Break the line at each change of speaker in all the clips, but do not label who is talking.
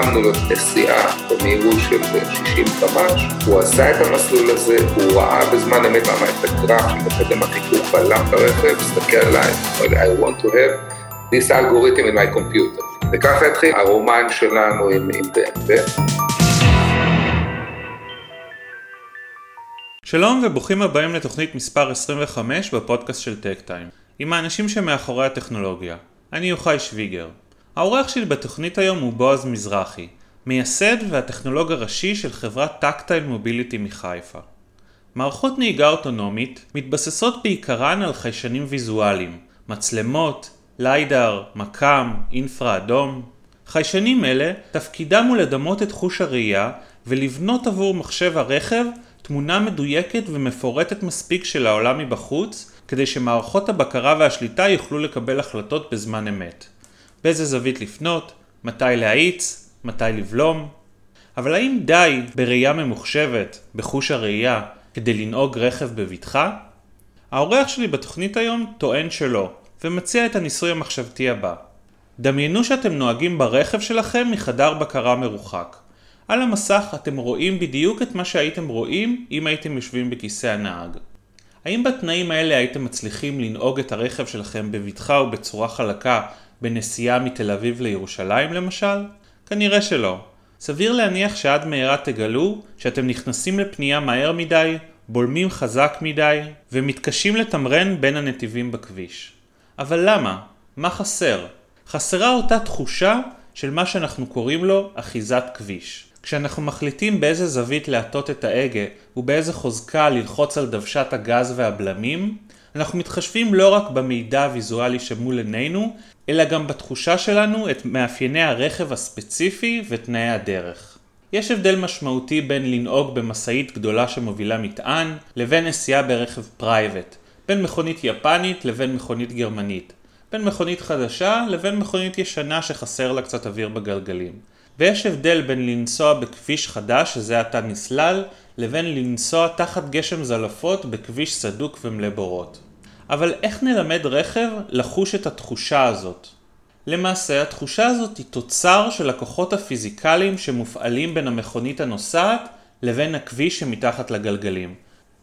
לו נסיעה במהירות של 60 קמ"ש, הוא עשה את המסלול הזה, הוא ראה בזמן אמת למה את הגרף של מקדם החיכוך בלם ברכב, הסתכל עליי, I want to have this algorithm in my computer. וככה התחיל הרומן שלנו עם, עם BMW.
שלום וברוכים הבאים לתוכנית מספר 25 בפודקאסט של טק טיים, עם האנשים שמאחורי הטכנולוגיה. אני יוחאי שוויגר. האורח שלי בתוכנית היום הוא בועז מזרחי, מייסד והטכנולוג הראשי של חברת טקטייל מוביליטי מחיפה. מערכות נהיגה אוטונומית מתבססות בעיקרן על חיישנים ויזואליים, מצלמות, ליידר, מקם, אינפרה אדום. חיישנים אלה תפקידם הוא לדמות את חוש הראייה ולבנות עבור מחשב הרכב תמונה מדויקת ומפורטת מספיק של העולם מבחוץ כדי שמערכות הבקרה והשליטה יוכלו לקבל החלטות בזמן אמת. באיזה זווית לפנות, מתי להאיץ, מתי לבלום. אבל האם די בראייה ממוחשבת, בחוש הראייה, כדי לנהוג רכב בבטחה? האורח שלי בתוכנית היום טוען שלא, ומציע את הניסוי המחשבתי הבא. דמיינו שאתם נוהגים ברכב שלכם מחדר בקרה מרוחק. על המסך אתם רואים בדיוק את מה שהייתם רואים אם הייתם יושבים בכיסא הנהג. האם בתנאים האלה הייתם מצליחים לנהוג את הרכב שלכם בבטחה ובצורה חלקה בנסיעה מתל אביב לירושלים למשל? כנראה שלא. סביר להניח שעד מהרה תגלו שאתם נכנסים לפנייה מהר מדי, בולמים חזק מדי, ומתקשים לתמרן בין הנתיבים בכביש. אבל למה? מה חסר? חסרה אותה תחושה של מה שאנחנו קוראים לו אחיזת כביש. כשאנחנו מחליטים באיזה זווית להטות את ההגה ובאיזה חוזקה ללחוץ על דוושת הגז והבלמים, אנחנו מתחשבים לא רק במידע הוויזואלי שמול עינינו, אלא גם בתחושה שלנו את מאפייני הרכב הספציפי ותנאי הדרך. יש הבדל משמעותי בין לנהוג במשאית גדולה שמובילה מטען, לבין נסיעה ברכב פרייבט, בין מכונית יפנית לבין מכונית גרמנית, בין מכונית חדשה לבין מכונית ישנה שחסר לה קצת אוויר בגלגלים. ויש הבדל בין לנסוע בכביש חדש, שזה עתה נסלל, לבין לנסוע תחת גשם זלפות בכביש סדוק ומלא בורות. אבל איך נלמד רכב לחוש את התחושה הזאת? למעשה התחושה הזאת היא תוצר של הכוחות הפיזיקליים שמופעלים בין המכונית הנוסעת לבין הכביש שמתחת לגלגלים,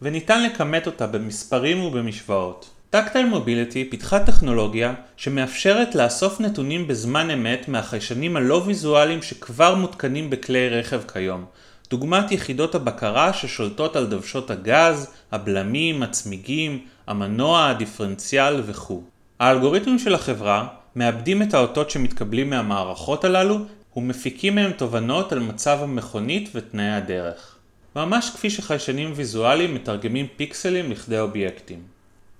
וניתן לכמת אותה במספרים ובמשוואות. טקטייל מוביליטי פיתחה טכנולוגיה שמאפשרת לאסוף נתונים בזמן אמת מהחיישנים הלא ויזואליים שכבר מותקנים בכלי רכב כיום, דוגמת יחידות הבקרה ששולטות על דוושות הגז, הבלמים, הצמיגים, המנוע, הדיפרנציאל וכו'. האלגוריתמים של החברה מאבדים את האותות שמתקבלים מהמערכות הללו ומפיקים מהם תובנות על מצב המכונית ותנאי הדרך. ממש כפי שחיישנים ויזואליים מתרגמים פיקסלים לכדי אובייקטים.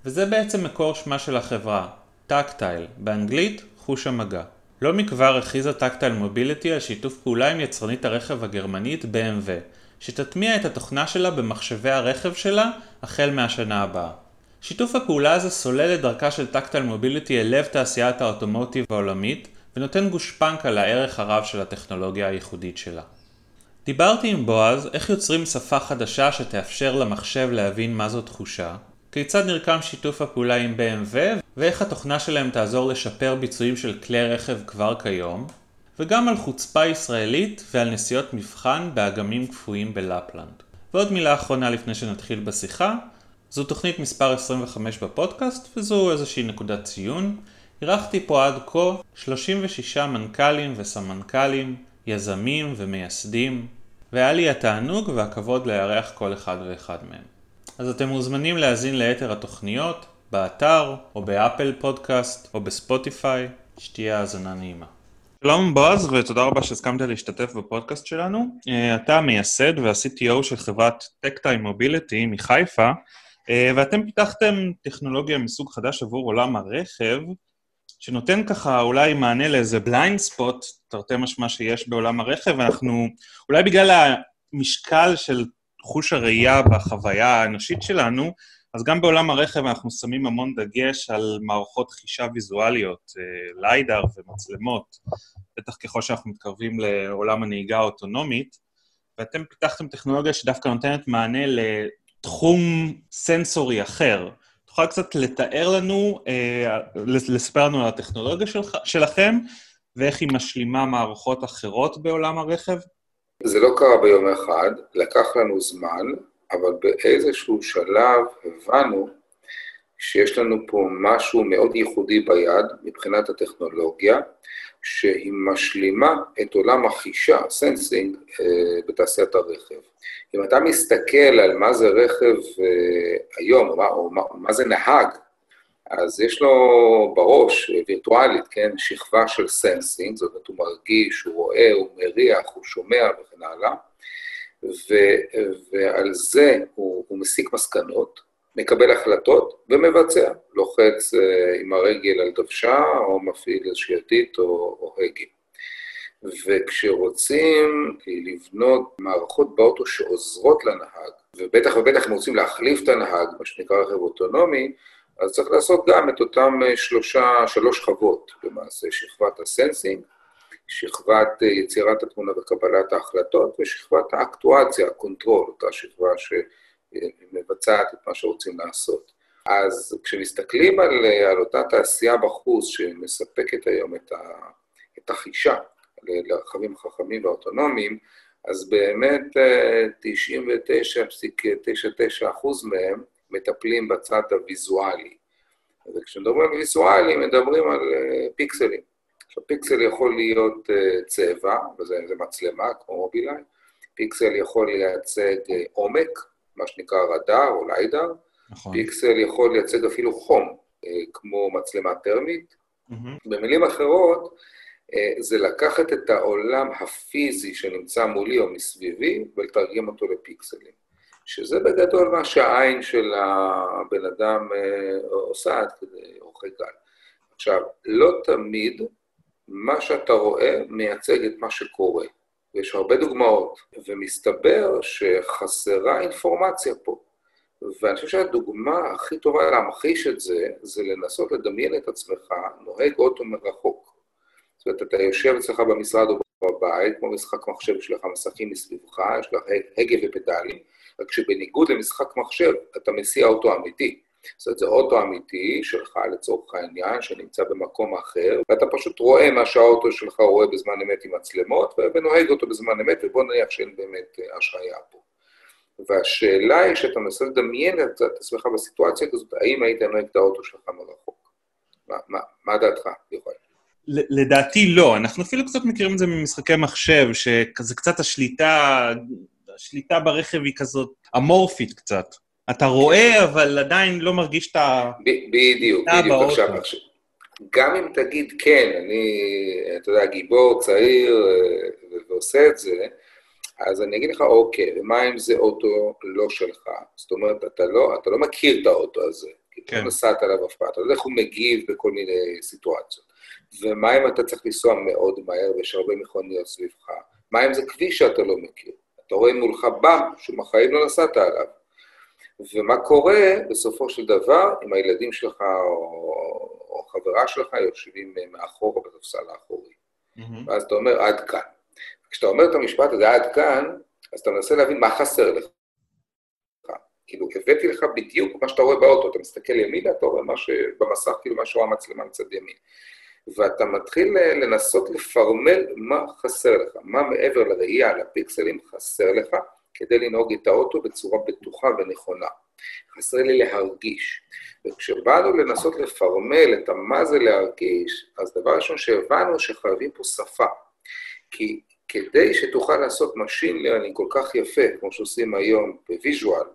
וזה בעצם מקור שמה של החברה, טקטייל, באנגלית חוש המגע. לא מכבר הכריזה טקטייל מוביליטי על שיתוף פעולה עם יצרנית הרכב הגרמנית BMW, שתטמיע את התוכנה שלה במחשבי הרכב שלה החל מהשנה הבאה. שיתוף הפעולה הזה סולל את דרכה של טקטייל מוביליטי אל לב תעשיית האוטומוטיב העולמית, ונותן גושפנקה לערך הרב של הטכנולוגיה הייחודית שלה. דיברתי עם בועז איך יוצרים שפה חדשה שתאפשר למחשב להבין מה זו תחושה, כיצד נרקם שיתוף הפעולה עם BMW ואיך התוכנה שלהם תעזור לשפר ביצועים של כלי רכב כבר כיום, וגם על חוצפה ישראלית ועל נסיעות מבחן באגמים קפואים בלפלנד. ועוד מילה אחרונה לפני שנתחיל בשיחה, זו תוכנית מספר 25 בפודקאסט וזו איזושהי נקודת ציון. אירחתי פה עד כה 36 מנכ"לים וסמנכ"לים, יזמים ומייסדים, והיה לי התענוג והכבוד לארח כל אחד ואחד מהם. אז אתם מוזמנים להאזין ליתר התוכניות באתר או באפל פודקאסט או בספוטיפיי, שתהיה האזנה נעימה. שלום בועז ותודה רבה שהסכמת להשתתף בפודקאסט שלנו. אה, אתה המייסד וה-CTO של חברת Tactile Mobility מחיפה, אה, ואתם פיתחתם טכנולוגיה מסוג חדש עבור עולם הרכב, שנותן ככה אולי מענה לאיזה blind spot, תרתי משמע שיש בעולם הרכב, ואנחנו, אולי בגלל המשקל של חוש הראייה והחוויה האנושית שלנו, אז גם בעולם הרכב אנחנו שמים המון דגש על מערכות חישה ויזואליות, אה, LiDAR ומצלמות, בטח ככל שאנחנו מתקרבים לעולם הנהיגה האוטונומית, ואתם פיתחתם טכנולוגיה שדווקא נותנת מענה לתחום סנסורי אחר. תוכל קצת לתאר לנו, אה, לספר לנו על הטכנולוגיה שלכם, ואיך היא משלימה מערכות אחרות בעולם הרכב?
זה לא קרה ביום אחד, לקח לנו זמן, אבל באיזשהו שלב הבנו שיש לנו פה משהו מאוד ייחודי ביד מבחינת הטכנולוגיה, שהיא משלימה את עולם החישה, sensing, אה, בתעשיית הרכב. אם אתה מסתכל על מה זה רכב אה, היום, או מה, או מה, מה זה נהג, אז יש לו בראש, וירטואלית, כן, שכבה של sensing, זאת אומרת, הוא מרגיש, הוא רואה, הוא מריח, הוא שומע וכן הלאה, ו, ועל זה הוא, הוא מסיק מסקנות, מקבל החלטות ומבצע, לוחץ אה, עם הרגל על דוושה, או מפעיל איזושהי ידית או, או הגה. וכשרוצים לבנות מערכות באוטו שעוזרות לנהג, ובטח ובטח אם רוצים להחליף את הנהג, מה שנקרא רכב אוטונומי, אז צריך לעשות גם את אותם אה, שלושה, שלוש שכבות למעשה, שכבת ה sensing, שכבת אה, יצירת התמונה וקבלת ההחלטות, ושכבת האקטואציה, ה control, אותה שכבה שמבצעת את מה שרוצים לעשות. אז כשמסתכלים על, אה, על אותה תעשייה בחוץ שמספקת היום את, ה, את החישה לרכבים החכמים והאוטונומיים, אז באמת 99.99% מהם מטפלים בצד הוויזואלי. וכשמדברים על ויזואלי, מדברים על פיקסלים. עכשיו, פיקסל יכול להיות uh, צבע, וזה מצלמה, כמו מובילאיי. פיקסל יכול לייצג uh, עומק, מה שנקרא רדאר או ליידר. נכון. פיקסל יכול לייצג אפילו חום, uh, כמו מצלמה טרמית. Mm-hmm. במילים אחרות, זה לקחת את העולם הפיזי שנמצא מולי או מסביבי ולתרגם אותו לפיקסלים. שזה בגדול מה שהעין של הבן אדם אה, עושה עד כדי אורכי גל. עכשיו, לא תמיד מה שאתה רואה מייצג את מה שקורה, ויש הרבה דוגמאות, ומסתבר שחסרה אינפורמציה פה. ואני חושב שהדוגמה הכי טובה להמחיש את זה, זה לנסות לדמיין את עצמך נוהג אוטו מרחוק. זאת אומרת, אתה יושב אצלך במשרד או בבית, כמו משחק מחשב, יש לך מסכים מסביבך, יש לך הגה ופדלים, רק שבניגוד למשחק מחשב, אתה מסיע אוטו אמיתי. זאת אומרת, זה אוטו אמיתי שלך לצורך העניין, שנמצא במקום אחר, ואתה פשוט רואה מה שהאוטו שלך רואה בזמן אמת עם מצלמות, ונוהג אותו בזמן אמת, ובוא נניח שאין באמת אה, השעיה פה. והשאלה היא שאתה מנסה לדמיין את עצמך בסיטואציה כזאת, האם היית נוהג את האוטו שלך מרחוק? מה, מה, מה דעתך, יובל?
לדעתי לא, אנחנו אפילו קצת מכירים את זה ממשחקי מחשב, שזה קצת השליטה השליטה ברכב היא כזאת אמורפית קצת. אתה רואה, אבל עדיין לא מרגיש את ה...
בדיוק, בדיוק. עכשיו, גם אם תגיד, כן, אני, אתה יודע, גיבור צעיר אה, ועושה את זה, אז אני אגיד לך, אוקיי, ומה אם זה אוטו לא שלך? זאת אומרת, אתה לא, אתה לא מכיר את האוטו הזה, כי כן. לא נסעת עליו אף פעם, אתה לא יודע איך הוא מגיב בכל מיני סיטואציות. ומה אם אתה צריך לנסוע מאוד מהר ויש הרבה מכוניות סביבך? מה אם זה כביש שאתה לא מכיר? אתה רואה מולך באם שבחיים לא נסעת עליו. ומה קורה בסופו של דבר אם הילדים שלך או, או חברה שלך יושבים מאחור בספסל האחורי. Mm-hmm. ואז אתה אומר, עד כאן. כשאתה אומר את המשפט הזה, עד כאן, אז אתה מנסה להבין מה חסר לך. כאילו, הבאתי לך בדיוק מה שאתה רואה באוטו, אתה מסתכל ימינה, אתה רואה מה שבמסך, כאילו מה שרואה המצלמה מצד ימין. ואתה מתחיל אה, לנסות לפרמל מה חסר לך, מה מעבר לראייה, לפיקסלים, חסר לך כדי לנהוג את האוטו בצורה בטוחה ונכונה. חסר לי להרגיש. וכשבאנו לנסות לפרמל את מה זה להרגיש, אז דבר ראשון שהבנו שחייבים פה שפה. כי כדי שתוכל לעשות Machine Learning כל כך יפה, כמו שעושים היום ב visual,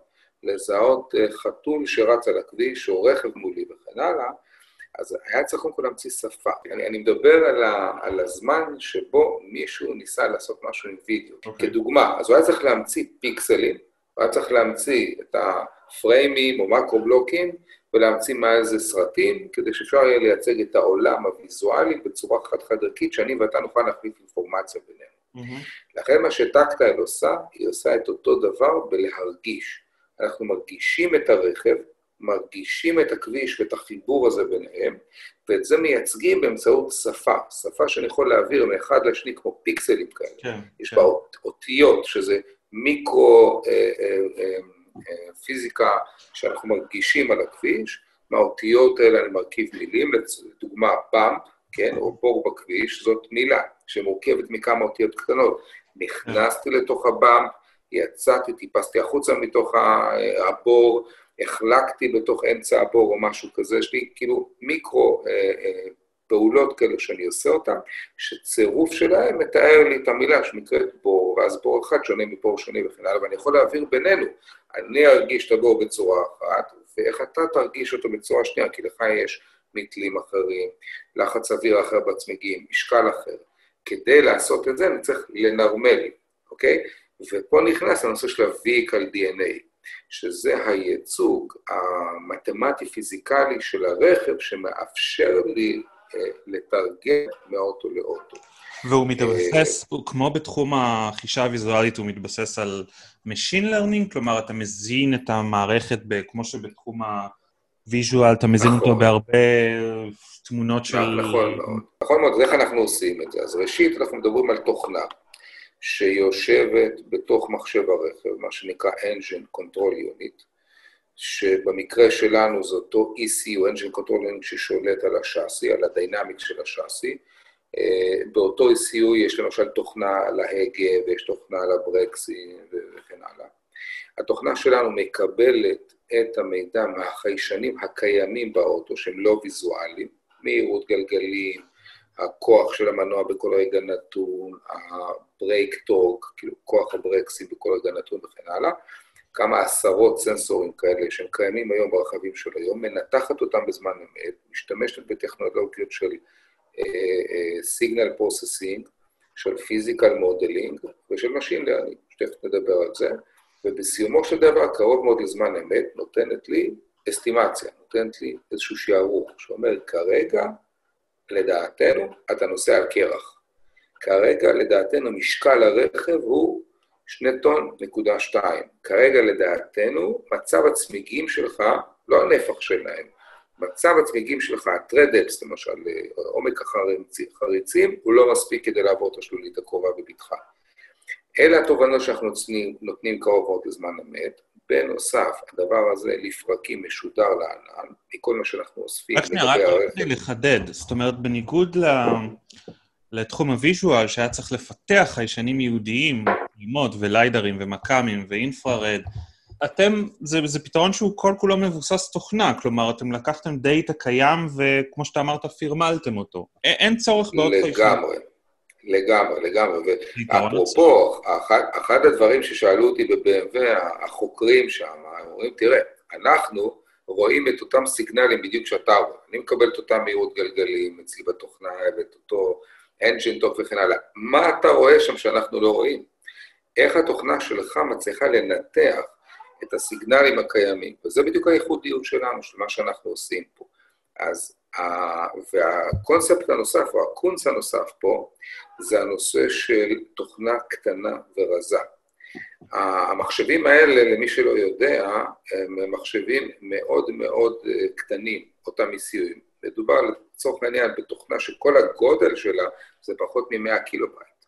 לזהות אה, חתול שרץ על הכביש או רכב מולי וכן הלאה, אז היה צריך קודם כל להמציא שפה. אני, אני מדבר על, ה, על הזמן שבו מישהו ניסה לעשות משהו עם וידאו. Okay. אוקיי. כדוגמה, אז הוא היה צריך להמציא פיקסלים, הוא היה צריך להמציא את הפריימים או מקרו-בלוקים, ולהמציא מה זה סרטים, כדי שאפשר יהיה לייצג את העולם הוויזואלי בצורה חד-חד ערכית, שאני ואתה נוכל להחליף אינפורמציה בינינו. Mm-hmm. לכן מה שטקטייל עושה, היא עושה את אותו דבר בלהרגיש. אנחנו מרגישים את הרכב, מרגישים את הכביש ואת החיבור הזה ביניהם, ואת זה מייצגים באמצעות שפה, שפה שאני יכול להעביר מאחד לשני כמו פיקסלים כאלה. כן, יש כן. בה אותיות, שזה מיקרו אה, אה, אה, אה, פיזיקה שאנחנו מרגישים על הכביש, מהאותיות האלה אני מרכיב מילים, לדוגמה במפ, כן, או בור בכביש, זאת מילה שמורכבת מכמה אותיות קטנות. נכנסתי לתוך הבאמפ, יצאתי, טיפסתי החוצה מתוך הבור, החלקתי בתוך אמצע הבור או משהו כזה, יש לי כאילו מיקרו אה, אה, פעולות כאלה שאני עושה אותן, שצירוף שלהם מתאר לי את המילה שנקראת בור, ואז בור אחד שונה מבור שני וכן הלאה, ואני יכול להעביר בינינו. אני ארגיש את הבור בצורה אחת, ואיך אתה תרגיש אותו בצורה שנייה, כי לך יש מתלים אחרים, לחץ אוויר אחר בצמיגים, משקל אחר. כדי לעשות את זה אני צריך לנרמל, אוקיי? ופה נכנס הנושא של ה-Vehicle DNA, שזה הייצוג המתמטי-פיזיקלי של הרכב שמאפשר לי אה, לתרגם מאוטו לאוטו.
והוא מתבסס, אה, כמו בתחום החישה הוויזואלית, הוא מתבסס על Machine Learning? כלומר, אתה מזין את המערכת, כמו שבתחום ה visual, אתה מזין אותו נכון. בהרבה תמונות של...
נכון מאוד. נכון מאוד, אז איך אנחנו עושים את זה? אז ראשית, אנחנו מדברים על תוכנה שיושבת בתוך מחשב הרכב, מה שנקרא Engine Control Unit, שבמקרה שלנו זה אותו ECU, Engine Control Unit, ששולט על השאסי, על ה dynamic של השאסי. אה, באותו ECU יש למשל תוכנה על ההגה ויש תוכנה על הברקסים וכן הלאה. התוכנה שלנו מקבלת את המידע מהחיישנים הקיימים באוטו, שהם לא ויזואליים, מהירות גלגלים, הכוח של המנוע בכל רגע נתון, ה brake torque, כאילו כוח הברקסים בכל רגע נתון וכן הלאה, כמה עשרות סנסורים כאלה שהם קיימים היום ברכבים של היום, מנתחת אותם בזמן אמת, משתמשת בטכנולוגיות של signal uh, processing, uh, של physical modeling ושל machine learning, שתכף נדבר על זה, ובסיומו של דבר, קרוב מאוד לזמן אמת, נותנת לי אסטימציה, נותנת לי איזשהו שערוך, שאומר, כרגע, לדעתנו, אתה נוסע על קרח. כרגע, לדעתנו, משקל הרכב הוא שני טון נקודה שתיים. כרגע, לדעתנו, מצב הצמיגים שלך, לא הנפח שלהם, מצב הצמיגים שלך, ה tread depth, למשל, עומק החריצים, הוא לא מספיק כדי לעבור את השלולית הקרובה בבטחה. אלה התובנות שאנחנו נותנים, נותנים קרוב מאוד לזמן אמת. בנוסף, הדבר הזה לפרקים משודר לענן, מכל מה שאנחנו אוספים.
רק שנייה, רק רציתי לחדד. זאת אומרת, בניגוד ל... לתחום ה visual, שהיה צריך לפתח חיישנים ייחודיים, ללמוד, וליידרים, ומכ"מים, ו infrared, אתם, זה, זה פתרון שהוא כל כולו מבוסס תוכנה, כלומר, אתם לקחתם דאטה קיים, וכמו שאתה אמרת, פירמלתם אותו. אין צורך בעוד
חיישנים. לגמרי. לגמרי, לגמרי. ואפרופו, אחד, אחד הדברים ששאלו אותי ב-BMW, החוקרים שם, הם אומרים, תראה, אנחנו רואים את אותם סיגנלים בדיוק שאתה רואה. אני מקבל את אותם מהירות גלגלים אצלי בתוכנה, ואת אותו engine talk וכן הלאה. מה אתה רואה שם שאנחנו לא רואים? איך התוכנה שלך מצליחה לנתח את הסיגנלים הקיימים, וזה בדיוק הייחודיות שלנו, של מה שאנחנו עושים פה. אז והקונספט הנוסף, או הקונץ הנוסף פה, זה הנושא של תוכנה קטנה ורזה. המחשבים האלה, למי שלא יודע, הם מחשבים מאוד מאוד אה, קטנים, אותם ECU ים. מדובר לצורך העניין בתוכנה שכל הגודל שלה זה פחות מ-100 קילו בייט.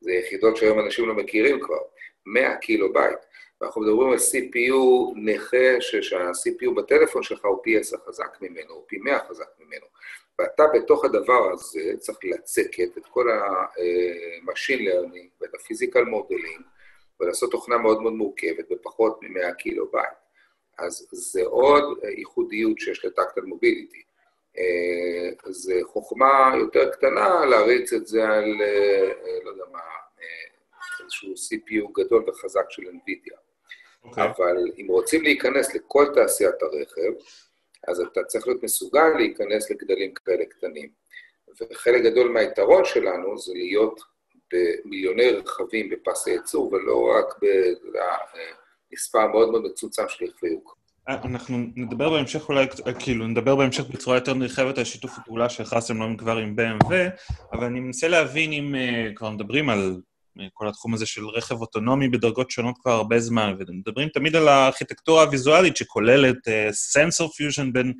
זה יחידות שהיום אנשים לא מכירים כבר, 100 קילו בייט. ואנחנו מדברים על CPU נכה, שה-CPU בטלפון שלך הוא פי 10 חזק ממנו, הוא פי 100 חזק ממנו. ואתה בתוך הדבר הזה צריך לצקת את כל ה-machine learning ואת ה-physical modeling, ולעשות תוכנה מאוד מאוד מורכבת בפחות מ-100 קילו בייט. אז זה עוד ייחודיות שיש ל Tactile Mobility. זה חוכמה יותר קטנה להריץ את זה על, לא יודע מה, איזשהו CPU גדול וחזק של NVIDIA. Okay. אוקיי. אבל אם רוצים להיכנס לכל תעשיית הרכב, אז אתה צריך להיות מסוגל להיכנס לגדלים כאלה קטנים. וחלק גדול מהיתרון שלנו זה להיות במיליוני רכבים בפס הייצור, ולא רק במספר מאוד מאוד מצומצם של רכבי יוקר.
אנחנו נדבר בהמשך אולי, כאילו, נדבר בהמשך בצורה יותר נרחבת על שיתוף הפעולה שהכרסתם לא מכבר עם BMW, אבל אני מנסה להבין אם uh, כבר מדברים על כל התחום הזה של רכב אוטונומי בדרגות שונות כבר הרבה זמן, ומדברים תמיד על הארכיטקטורה הוויזואלית שכוללת sensor uh, fusion בין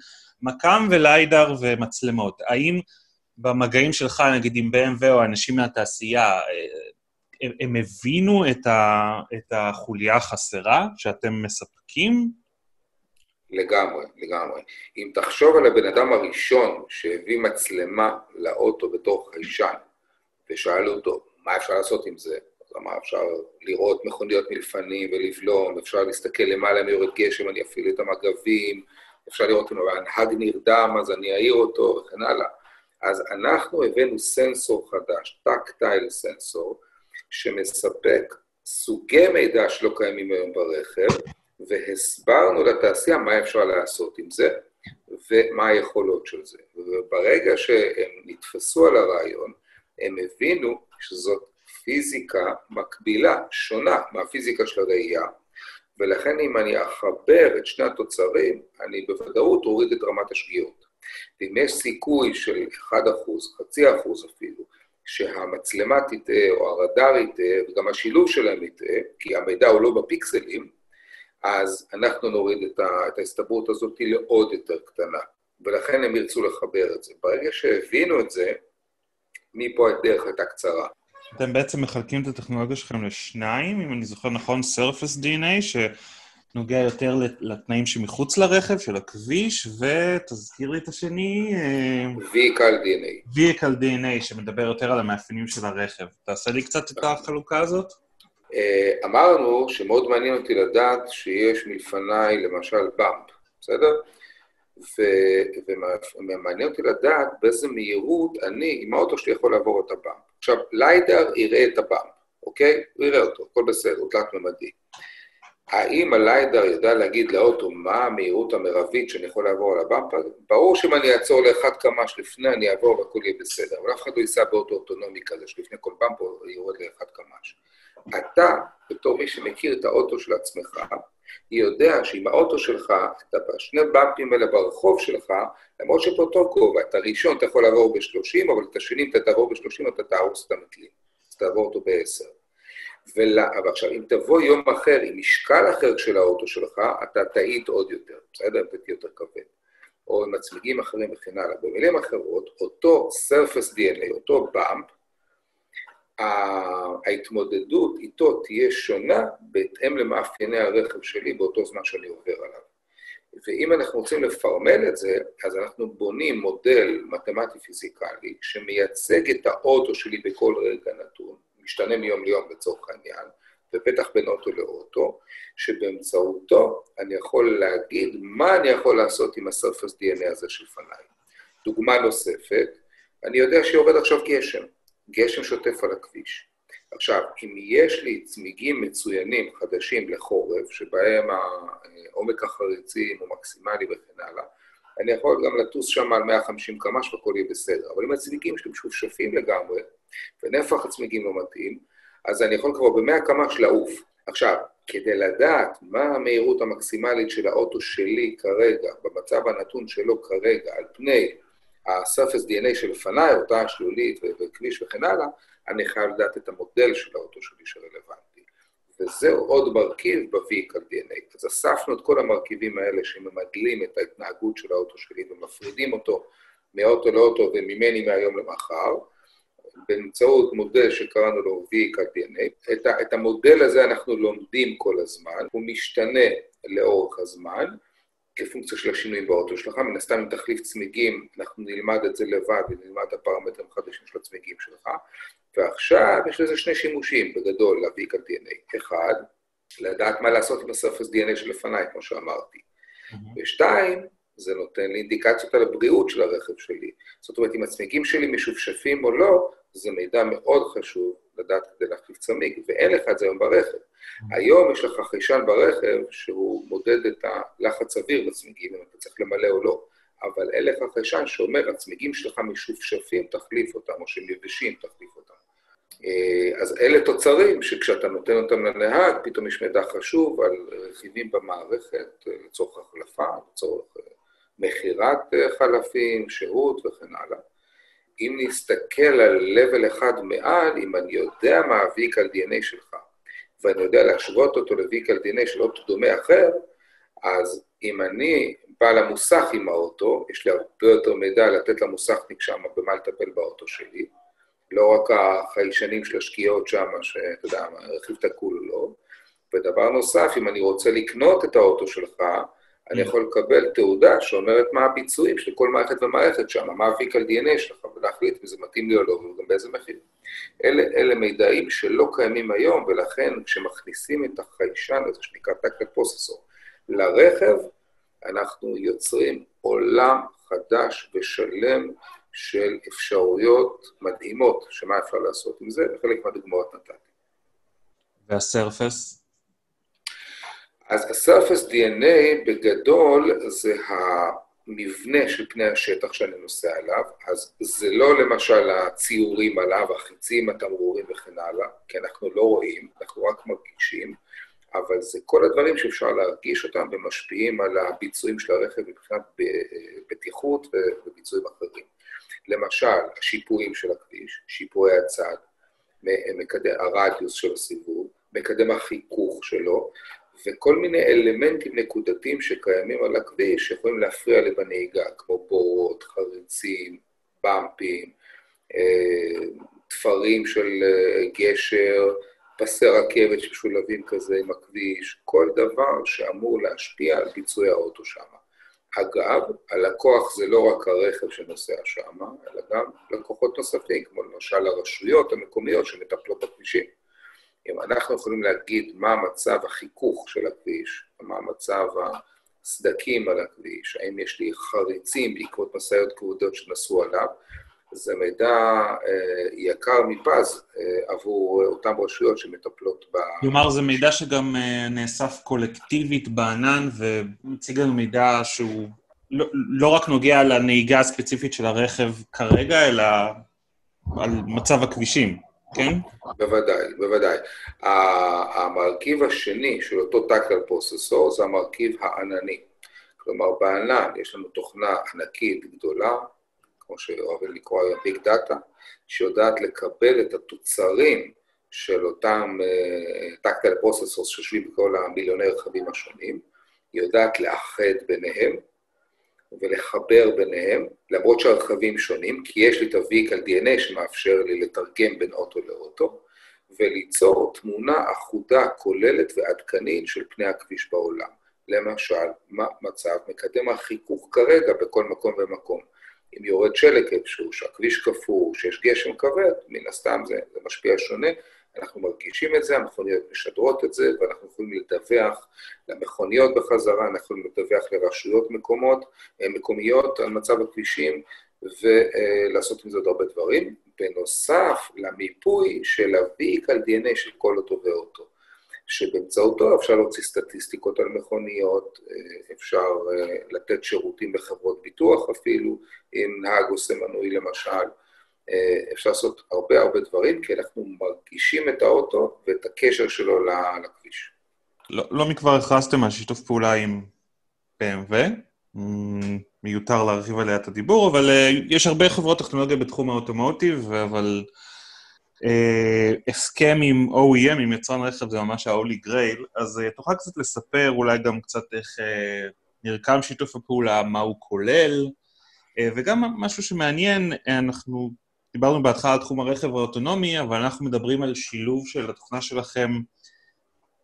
מכ"ם ו lidar ומצלמות. האם במגעים שלך, נגיד עם BMW או אנשים מהתעשייה, אה, הם, הם הבינו את, ה, את החוליה החסרה שאתם מספקים?
לגמרי, לגמרי. אם תחשוב על הבן אדם הראשון שהביא מצלמה לאוטו בתור חיישן, ושאל אותו, מה אפשר לעשות עם זה? אמר, אפשר לראות מכוניות מלפנים ולבלום, אפשר להסתכל למעלה אם יורד גשם, אני אפעיל את המגבים, אפשר לראות אם הנהג נרדם, אז אני אעיר אותו, וכן הלאה. אז אנחנו הבאנו סנסור חדש, טקטייל סנסור, שמספק סוגי מידע שלא קיימים היום ברכב, והסברנו לתעשייה מה אפשר לעשות עם זה ומה היכולות של זה. וברגע שהם נתפסו על הרעיון, הם הבינו שזאת פיזיקה מקבילה, שונה מהפיזיקה של הראייה, ולכן אם אני אחבר את שני התוצרים, אני בוודאות אוריד את רמת השגיאות. ואם יש סיכוי של 1%, חצי אחוז אפילו, שהמצלמה תטעה או הרדאר יטעה, וגם השילוב שלהם יטעה, כי המידע הוא לא בפיקסלים, אז אנחנו נוריד את, ההסתברות הזאת לעוד יותר קטנה, ולכן הם ירצו לחבר את זה. ברגע שהבינו את זה, מפה הדרך הייתה קצרה.
אתם בעצם מחלקים את הטכנולוגיה שלכם לשניים, אם אני זוכר נכון, Surface DNA, שנוגע יותר לתנאים שמחוץ לרכב, של הכביש, ותזכיר לי את השני...
אה, Vehicle DNA.
Vehicle DNA, שמדבר יותר על המאפיינים של הרכב. תעשה לי קצת את החלוקה הזאת.
אה, אמרנו שמאוד מעניין אותי לדעת שיש מלפניי למשל באמפ, בסדר? ומעניין אותי לדעת באיזה מהירות אני, עם האוטו שלי יכול לעבור את הבאמפ. עכשיו, ליידר יראה את הבאמפ, אוקיי? הוא יראה אותו, הכל בסדר, הוא תלת-ממדי. האם הליידר יודע להגיד לאוטו מה המהירות המרבית שאני יכול לעבור על הבאמפ? ברור שאם אני אעצור לאחד קמ"ש לפני, אני אעבור והכל יהיה בסדר, אבל אף אחד לא ייסע באוטו אוטונומי כזה, שלפני כל באמפ הוא יורד לאחד קמ"ש. אתה, בתור מי שמכיר את האוטו של עצמך, יודע שאם האוטו שלך, אתה בשני במפים האלה ברחוב שלך, למרות שבאותו גובה, את הראשון אתה יכול לעבור ב-30, אבל את השני, אם אתה תעבור ב-30, אתה תהרוס את המטלין. אז תעבור אותו ב-10. ועכשיו, אם תבוא יום אחר עם משקל אחר של האוטו שלך, אתה תאית עוד יותר, בסדר? אתה תהיה יותר כבד. או עם הצמיגים אחרים וכן הלאה. במילים אחרות, אותו surface DNA, אותו באמפ, ההתמודדות איתו תהיה שונה בהתאם למאפייני הרכב שלי באותו זמן שאני עובר עליו. ואם אנחנו רוצים לפרמל את זה, אז אנחנו בונים מודל מתמטי-פיזיקלי שמייצג את האוטו שלי בכל רגע נתון, משתנה מיום ליום לצורך העניין, ופתח בין אוטו לאוטו, שבאמצעותו אני יכול להגיד מה אני יכול לעשות עם הסרפס DNA הזה שלפניי. דוגמה נוספת, אני יודע שיורד עכשיו גשם. גשם שוטף על הכביש. עכשיו, אם יש לי צמיגים מצוינים חדשים לחורף, שבהם עומק החריצים הוא מקסימלי וכן הלאה, אני יכול גם לטוס שם על 150 קמ"ש והכל יהיה בסדר. אבל אם הצמיגים שלי משופשפים לגמרי, ונפח הצמיגים לא מתאים, אז אני יכול כבר ב-100 קמ"ש לעוף. עכשיו, כדי לדעת מה המהירות המקסימלית של האוטו שלי כרגע, במצב הנתון שלו כרגע, על פני ה-surface DNA שלפניי, אותה השלולית וכביש וכן הלאה, אני חייב לדעת את המודל של האוטו שלי שרלוונטי. וזהו עוד מרכיב ב-Vehicle DNA. אז אספנו את כל המרכיבים האלה שממדלים את ההתנהגות של האוטו שלי ומפרידים אותו מאוטו לאוטו וממני מהיום למחר, באמצעות מודל שקראנו לו Vehicle DNA. את, את המודל הזה אנחנו לומדים כל הזמן, הוא משתנה לאורך הזמן, כפונקציה של השינויים באוטו שלך, מן הסתם אם תחליף צמיגים, אנחנו נלמד את זה לבד ונלמד את הפרמטרים החדשים של הצמיגים שלך, ועכשיו יש לזה שני שימושים בגדול להביא כאן DNA. אחד, לדעת מה לעשות עם הסרפס DNA שלפניי, כמו שאמרתי. Mm-hmm. ושתיים, זה נותן לי אינדיקציות על הבריאות של הרכב שלי. זאת אומרת, אם הצמיגים שלי משופשפים או לא, זה מידע מאוד חשוב לדעת כדי להחליף צמיג, ואין לך את זה היום ברכב. היום יש לך חיישן ברכב שהוא מודד את הלחץ אוויר בצמיגים, אם אתה צריך למלא או לא, אבל אין לך חיישן שאומר, הצמיגים שלך משופשפים, תחליף אותם, או שהם יבשים, תחליף אותם. אה, אז אלה תוצרים שכשאתה נותן אותם לנהג, פתאום יש מידע חשוב על רכיבים במערכת אה, לצורך החלפה, לצורך אה, מכירת חלפים, שירות וכן הלאה. אם נסתכל על level אחד מעל, אם אני יודע מה ה-Vehicle DNA שלך, ואני יודע להשוות אותו ל-Vehicle DNA של אוטו דומה אחר, אז אם אני בא למוסך עם האוטו, יש לי הרבה יותר מידע לתת למוסכניק שם במה לטפל באוטו שלי, לא רק החיישנים של השקיעות שם, שאתה יודע, רכיב תקול או לא. ודבר נוסף, אם אני רוצה לקנות את האוטו שלך, אני יכול לקבל תעודה שאומרת מה הביצועים של כל מערכת ומערכת שם, מה ה-Vical DNA שלך, ולהחליט אם זה מתאים לי או לא, וגם באיזה מחיר. אלה, אלה מידעים שלא קיימים היום, ולכן כשמכניסים את החיישן הזה, שנקרא טקט פרוססור, לרכב, אנחנו יוצרים עולם חדש ושלם של אפשרויות מדהימות, שמה אפשר לעשות עם זה, וחלק מהדוגמאות נתתי.
והסרפס?
אז הסרפס DNA בגדול זה המבנה של פני השטח שאני נוסע עליו, אז זה לא למשל הציורים עליו, החיצים, התמרורים וכן הלאה, כי אנחנו לא רואים, אנחנו רק מרגישים, אבל זה כל הדברים שאפשר להרגיש אותם ומשפיעים על הביצועים של הרכב מבחינת בטיחות וביצועים אחרים. למשל, השיפועים של הכביש, שיפועי הצד, הרדיוס של הסיבוב, מקדם החיכוך שלו, וכל מיני אלמנטים נקודתיים שקיימים על הכביש שיכולים להפריע לי בנהיגה, כמו בורות, חריצים, במפים, אה, תפרים של אה, גשר, פסי רכבת שמשולבים כזה עם הכביש, כל דבר שאמור להשפיע על ביצועי האוטו שם. אגב, הלקוח זה לא רק הרכב שנוסע שם, אלא גם לקוחות נוספים, כמו למשל הרשויות המקומיות שמטפלות בכבישים. אם אנחנו יכולים להגיד מה מצב החיכוך של הכביש, מה מצב הסדקים על הכביש, האם יש לי חריצים בעקבות משאיות כבודות שנסעו עליו, זה מידע אה, יקר מפז אה, עבור אותן רשויות שמטפלות ב...
כלומר, זה מידע שגם אה, נאסף קולקטיבית בענן ומציג לנו מידע שהוא לא, לא רק נוגע לנהיגה הספציפית של הרכב כרגע, אלא על מצב הכבישים, כן?
בוודאי, בוודאי. המרכיב השני של אותו tactile processor זה המרכיב הענני. כלומר, בענן יש לנו תוכנה ענקית גדולה, כמו שאוהבים לקרוא היום ביג דאטה, שיודעת לקבל את התוצרים של אותם tactile uh, processors שיושבים בכל המיליוני רכבים השונים, היא יודעת לאחד ביניהם ולחבר ביניהם, למרות שהרכבים שונים, כי יש לי את ה-Vehicle DNA שמאפשר לי לתרגם בין אוטו לאוטו, וליצור תמונה אחודה, כוללת ועדכנית של פני הכביש בעולם. למשל, מה מצב מקדם החיכוך כרגע בכל מקום ומקום. אם יורד שלג איפשהו, שהכביש קפוא, שיש גשם כבד, מן הסתם זה, זה משפיע שונה. אנחנו מרגישים את זה, המכוניות משדרות את זה, ואנחנו יכולים לדווח למכוניות בחזרה, אנחנו יכולים לדווח לרשויות מקומות, אה, מקומיות על מצב הכבישים, ולעשות עם זה עוד הרבה דברים. בנוסף למיפוי של ה-Vehicle DNA של כל אוטו ואוטו. שבאמצעותו אפשר להוציא סטטיסטיקות על מכוניות, אה, אפשר אה, לתת שירותים בחברות ביטוח אפילו, אם נהג עושה מנוי למשל, אפשר לעשות הרבה הרבה דברים, כי אנחנו מרגישים את האוטו ואת הקשר שלו לכביש.
לא, לא מכבר הכרזתם על שיתוף פעולה עם BMW, מיותר להרחיב עליה את הדיבור, אבל יש הרבה חברות טכנולוגיה בתחום האוטומוטיב, אבל... אה, הסכם עם OEM, עם יצרן רכב, זה ממש ה-Holy Grail, אז אה, תוכל קצת לספר אולי גם קצת איך אה, נרקם שיתוף הפעולה, מה הוא כולל, וגם משהו שמעניין, אנחנו דיברנו בהתחלה על תחום הרכב האוטונומי, אבל אנחנו מדברים על שילוב של התוכנה שלכם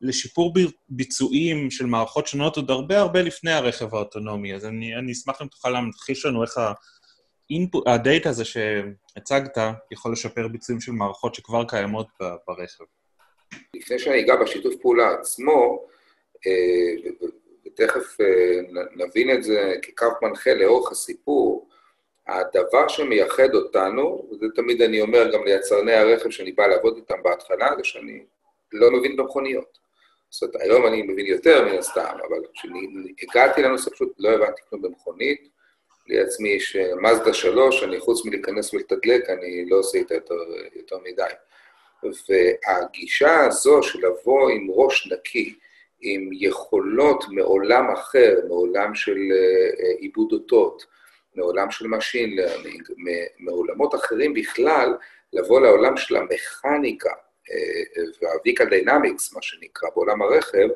לשיפור ביצועים של מערכות שונות עוד הרבה הרבה לפני הרכב האוטונומי. אז אני, אני אשמח אם תוכל להמחיש לנו איך הדאטה הזה שהצגת יכול לשפר ביצועים של מערכות שכבר קיימות ברכב.
לפני שאני אגע בשיתוף פעולה עצמו, אה, ותכף אה, נבין את זה כקו מנחה לאורך הסיפור, הדבר שמייחד אותנו, וזה תמיד אני אומר גם ליצרני הרכב שאני בא לעבוד איתם בהתחלה, זה שאני לא מבין במכוניות. זאת אומרת, היום אני מבין יותר מן הסתם, אבל כשהגעתי לנושא פשוט לא הבנתי כלום במכונית, לעצמי שמאזדה 3, אני חוץ מלהיכנס ולתדלק, אני לא עושה איתה יותר, יותר מדי. והגישה הזו של לבוא עם ראש נקי, עם יכולות מעולם אחר, מעולם של אה, עיבוד אותות, מעולם של Machine Learning, מעולמות אחרים בכלל, לבוא לעולם של המכניקה, וה-Vehicle Dynamics, מה שנקרא, בעולם הרכב,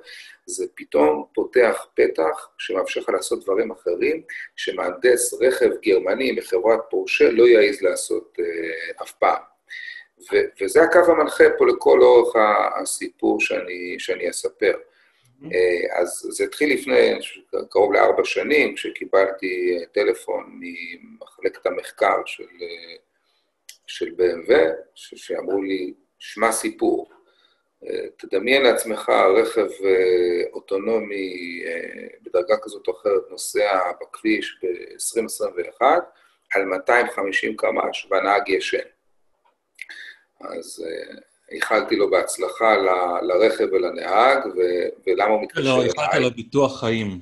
זה פתאום פותח פתח שמאפשר לך לעשות דברים אחרים, שמהנדס רכב גרמני מחברת פורשה לא יעז לעשות uh, אף פעם. ו- וזה הקו המנחה פה לכל אורך הסיפור שאני, שאני אספר. אה, אז זה התחיל לפני קרוב לארבע שנים, כשקיבלתי טלפון ממחלקת המחקר של, של BMW, שאמרו לי, שמע סיפור, תדמיין לעצמך רכב אוטונומי בדרגה כזאת או אחרת נוסע בכביש ב-2021 על 250 קמ"ש והנהג ישן. אז איחלתי לו בהצלחה ל, לרכב ולנהג, ו, ולמה הוא מתקשר
לא, אליי. לא, איחלת לו ביטוח חיים.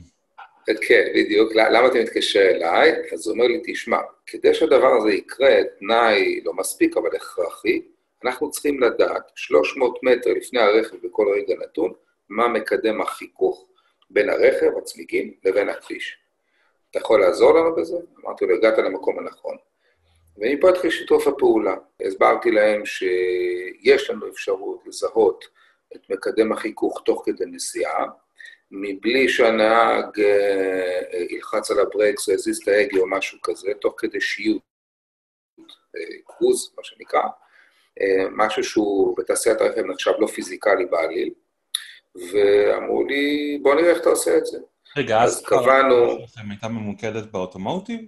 כן, בדיוק. למה אתה מתקשר אליי? אז הוא אומר לי, תשמע, כדי שהדבר הזה יקרה, תנאי לא מספיק, אבל הכרחי, אנחנו צריכים לדעת, 300 מטר לפני הרכב בכל רגע נתון, מה מקדם החיכוך בין הרכב, הצמיגים, לבין הכביש. אתה יכול לעזור לנו בזה? אמרתי לו, הגעת למקום הנכון. ומפה התחיל שיתוף הפעולה. הסברתי להם שיש לנו אפשרות לזהות את מקדם החיכוך תוך כדי נסיעה, מבלי שהנהג אה, ילחץ על הברקס או יזיז את ההגה או משהו כזה, תוך כדי שיוט, אה, קרוז, מה שנקרא, אה, משהו שהוא בתעשיית הרכב נחשב לא פיזיקלי בעליל, ואמרו לי, בוא נראה איך אתה עושה את זה.
רגע, אז קבענו... הייתה ממוקדת ב automotive?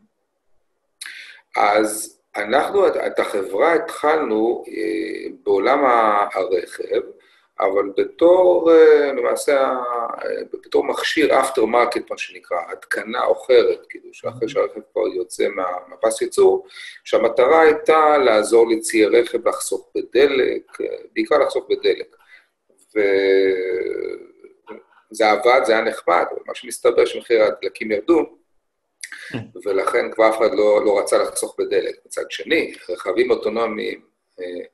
אז אנחנו את החברה התחלנו אה, בעולם הרכב, אבל בתור, אה, למעשה, אה, בתור מכשיר aftermarket, מה שנקרא, התקנה מאוחרת, כאילו, שאחרי mm-hmm. שהרכב כבר יוצא מהפס ייצור, שהמטרה הייתה לעזור לציי רכב לחסוך בדלק, בעיקר לחסוך בדלק. וזה עבד, זה היה נחמד, אבל מה שמסתבר שמחירי הדלקים ירדו, ולכן כבר אף אחד לא, לא רצה לחסוך בדלק. מצד שני, רכבים אוטונומיים אה,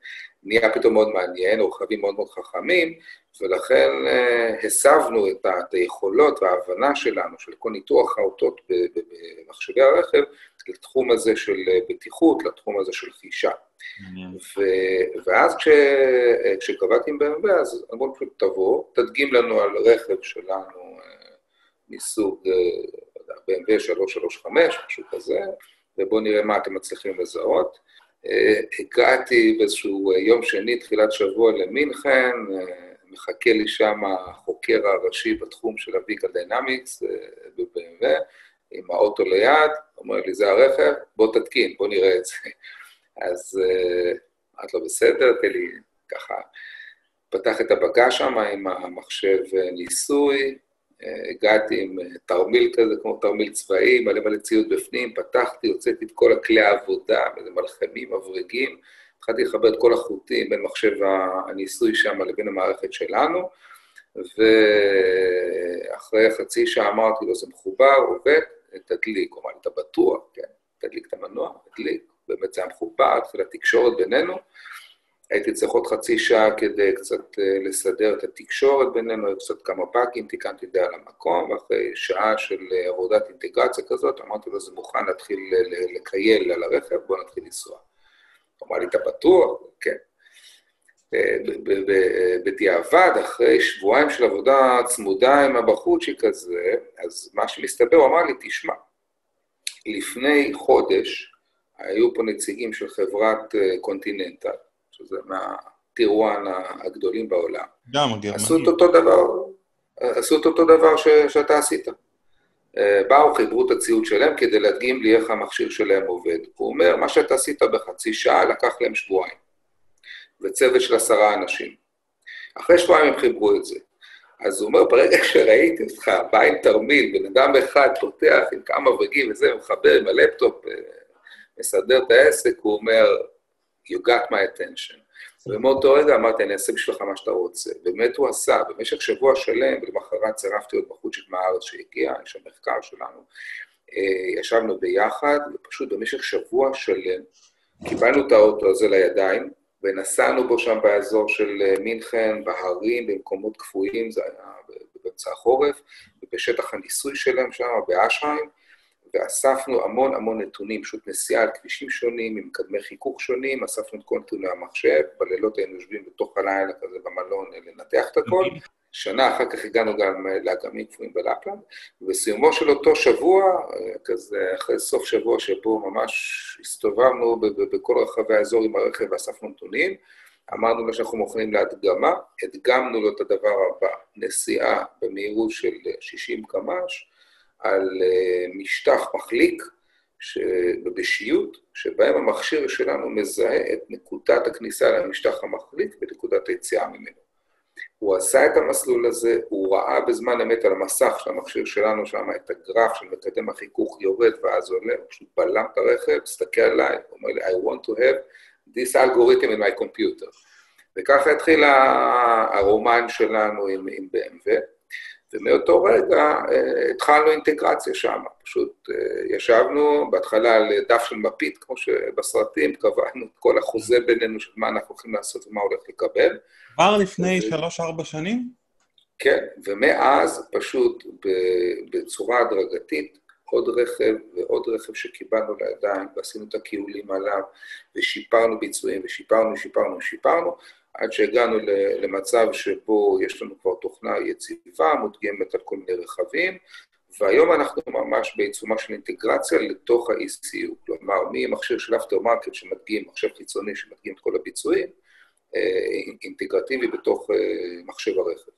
נהיה פתאום מאוד מעניין, או רכבים מאוד מאוד חכמים, ולכן אה, הסבנו את, היכולות וההבנה שלנו, של כל ניתוח האותות במחשבי הרכב, לתחום הזה של בטיחות, לתחום הזה של חישה. ו, ואז כש, כשקבעתי עם BMW, אז אמרו פשוט תבוא, תדגים לנו על רכב שלנו אה, מסוג BMW 335, משהו כזה, ובואו נראה מה אתם מצליחים לזהות. אה, הגעתי באיזשהו אה, יום שני, תחילת שבוע למינכן, אה, מחכה לי שם החוקר הראשי בתחום של הוויקה דיינמיקס ב-BMW, עם האוטו ליד, אומר לי, זה הרכב, בוא תתקין, בוא נראה את זה. אז את לא בסדר, תן לי ככה, פתח את הבגז שם עם המחשב ניסוי, הגעתי עם תרמיל כזה, כמו תרמיל צבאי, מלא מלא ציוד בפנים, פתחתי, הוצאתי את כל הכלי העבודה, איזה מלחמים, מברגים, התחלתי לחבר את כל החוטים בין מחשב הניסוי שם לבין המערכת שלנו, ואחרי חצי שעה אמרתי לו, זה מחובר, עובד, תדליק. הוא אמר אתה בטוח? כן, תדליק את המנוע, תדליק. באמת זה היה מחובר, התחילה תקשורת בינינו. הייתי צריך עוד חצי שעה כדי קצת אה, לסדר את התקשורת בינינו, קצת כמה פאקים, תיקנתי זה על המקום, ואחרי שעה של אה, עבודת אינטגרציה כזאת, אמרתי לו, זה מוכן להתחיל לקייל על הרכב, בוא נתחיל לנסוע. הוא אמר לי, אתה בטוח? כן. אה, בדיעבד, אחרי שבועיים של עבודה צמודה עם הבחורצ'י כזה, אז מה שמסתבר, הוא אמר לי, תשמע, לפני חודש היו פה נציגים של חברת קונטיננטל, שזה מהטירואן הגדולים בעולם.
גם הגרמנים.
עשו את אותו דבר, עשו את אותו דבר ש, שאתה עשית. אה, באו, חיברו את הציוד שלהם כדי להדגים לי איך המכשיר שלהם עובד. הוא אומר, מה שאתה עשית בחצי שעה לקח להם שבועיים, וצוות של עשרה אנשים. אחרי שבועיים הם חיברו את זה. אז הוא אומר, ברגע שראיתי אותך, בא עם תרמיל, בן אדם אחד פותח עם כמה מברגים וזה, מחבר עם הלפטופ, אה, מסדר את העסק, הוא אומר, you got my attention. ומאותו רגע אמרתי, אני אעשה בשבילך מה שאתה רוצה. באמת הוא עשה, במשך שבוע שלם, ולמחרת צירפתי עוד בחוץ מהארץ שהגיע, יש שם מחקר שלנו. אה, ישבנו ביחד, ופשוט במשך שבוע שלם קיבלנו את האוטו הזה לידיים, ונסענו בו שם באזור של אה, מינכן, בהרים, במקומות קפואים, זה היה באמצע החורף, ובשטח הניסוי שלהם שם, באשהיים. ואספנו המון המון נתונים, פשוט נסיעה על כבישים שונים, עם מקדמי חיכוך שונים, אספנו את כל נתוני המחשב, בלילות היינו יושבים בתוך הלילה כזה במלון לנתח את הכל. שנה אחר כך הגענו גם לאגמים קפואים בלפלנד, ובסיומו של אותו שבוע, כזה אחרי סוף שבוע שבו ממש הסתובבנו בכל רחבי האזור עם הרכב ואספנו נתונים, אמרנו לו שאנחנו מוכנים להדגמה, הדגמנו לו את הדבר הבא, נסיעה במהירות של 60 קמ"ש על אה, משטח מחליק בשיוט, שבהם המכשיר שלנו מזהה את נקודת הכניסה למשטח המחליק ונקודת היציאה ממנו. הוא עשה את המסלול הזה, הוא ראה בזמן אמת על המסך של המכשיר שלנו שם את הגרף של מקדם החיכוך יורד ואז עולה, הוא פשוט בלם את הרכב, הסתכל עליי, אומר לי, I want to have this algorithm in my computer. וככה התחיל הרומן שלנו עם, עם BMW, ומאותו רגע אה, התחלנו אינטגרציה שם. פשוט אה, ישבנו בהתחלה על דף של מפית, כמו שבסרטים, קבענו את כל החוזה בינינו של מה אנחנו הולכים לעשות ומה הולך לקבל.
כבר לפני שלוש-ארבע שנים?
כן, ומאז פשוט בצורה הדרגתית, עוד רכב ועוד רכב שקיבלנו לידיים, ועשינו את הכיולים עליו, ושיפרנו ביצועים, ושיפרנו, שיפרנו, שיפרנו, עד שהגענו למצב שבו יש לנו כבר תוכנה יציבה, מודגמת על כל מיני רכבים, והיום אנחנו ממש בעיצומה של אינטגרציה לתוך ה-ECU, כלומר, ממכשיר של aftermarket שמדגים, מחשב חיצוני שמדגים את כל הביצועים, אה, אינטגרטיבי בתוך אה, מחשב הרכב.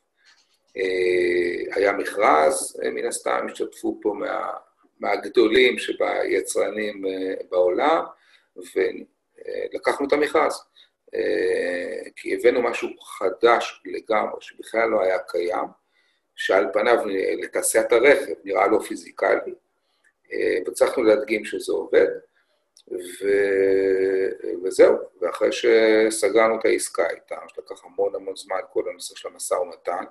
אה, היה מכרז, מן הסתם, השתתפו פה מה, מהגדולים שביצרנים בעולם, ולקחנו את המכרז. כי הבאנו משהו חדש לגמרי, שבכלל לא היה קיים, שעל פניו לתעשיית הרכב נראה לא פיזיקלי, והצלחנו להדגים שזה עובד, ו... וזהו, ואחרי שסגרנו את העסקה איתם, שלקח המון המון זמן כל הנושא של המשא ומתן,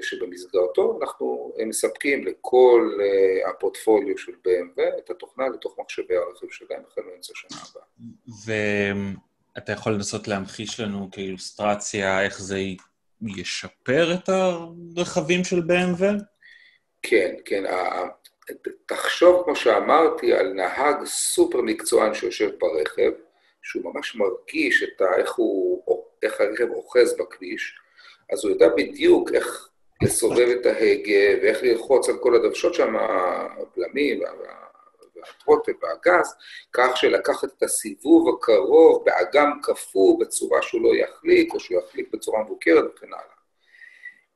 שבמסגרתו אנחנו מספקים לכל אה, הפורטפוליו של BMW את התוכנה לתוך מחשבי הרכב שלהם החל מאמצע שנה הבאה.
ואתה יכול לנסות להמחיש לנו כאילוסטרציה איך זה ישפר את הרכבים של BMW?
כן, כן. תחשוב, כמו שאמרתי, על נהג סופר מקצוען שיושב ברכב, שהוא ממש מרגיש את ה, איך, הוא, איך הרכב אוחז בכביש, אז הוא יודע בדיוק איך לסובב את ההגה ואיך ללחוץ על כל הדרשות שם, הבלמים והטרוטל והגז, כך שלקחת את הסיבוב הקרוב באגם קפוא בצורה שהוא לא יחליק, או שהוא יחליק בצורה מבוקרת וכן הלאה.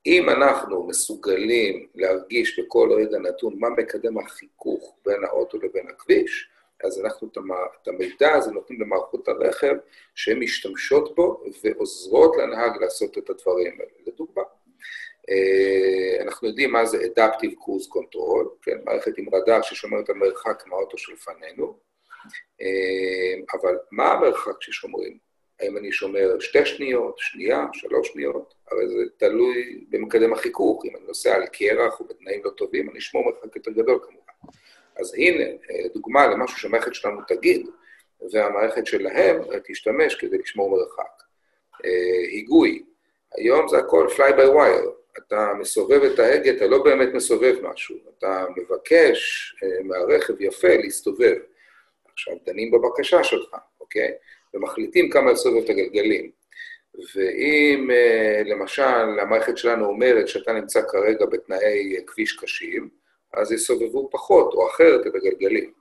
אם אנחנו מסוגלים להרגיש בכל רגע נתון מה מקדם החיכוך בין האוטו לבין הכביש, אז אנחנו את המידע הזה נותנים למערכות הרכב שהן משתמשות בו ועוזרות לנהג לעשות את הדברים האלה. לדוגמה, אה, אנחנו יודעים מה זה Adaptive Cruise Control, כן, מערכת עם רדאר ששומרת על מרחק מהאוטו שלפנינו, אה, אבל מה המרחק ששומרים? האם אני שומר שתי שניות, שנייה, שלוש שניות? הרי זה תלוי במקדם החיכוך. אם אני נוסע על קרח או בתנאים לא טובים, אני אשמור מרחק יותר גדול כמובן. אז הנה, אה, דוגמה למשהו שהמערכת שלנו תגיד, והמערכת שלהם תשתמש כדי לשמור מרחק. אה, היגוי, היום זה הכל fly by wire. אתה מסובב את ההגה, אתה לא באמת מסובב משהו, אתה מבקש אה, מהרכב יפה להסתובב. עכשיו, דנים בבקשה שלך, אוקיי? ומחליטים כמה לסובב את הגלגלים. ואם למשל המערכת שלנו אומרת שאתה נמצא כרגע בתנאי כביש קשים, אז יסובבו פחות או אחרת את הגלגלים.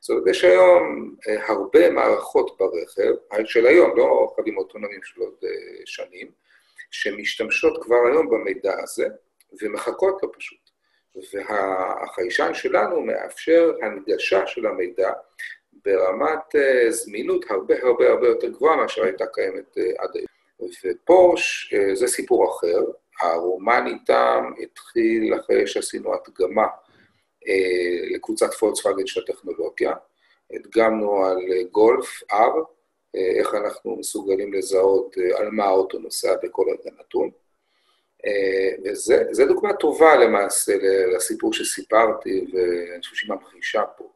זאת אומרת, יש היום אה, הרבה מערכות ברכב, של היום, לא רכבים אוטונומיים של עוד אה, שנים, שמשתמשות כבר היום במידע הזה, ומחכות לו פשוט. והחיישן שלנו מאפשר הנגשה של המידע ברמת זמינות הרבה הרבה הרבה יותר גבוהה מאשר הייתה קיימת עד היום. ופורש זה סיפור אחר, הרומן איתם התחיל אחרי שעשינו הדגמה לקבוצת פולקסווגן של הטכנולוגיה. הדגמנו על uh, גולף R, uh, איך אנחנו מסוגלים לזהות על מה האוטו נוסע בכל רגע נתון. וזו דוגמה טובה למעשה לסיפור שסיפרתי, ואני חושב שהיא ממחישה פה.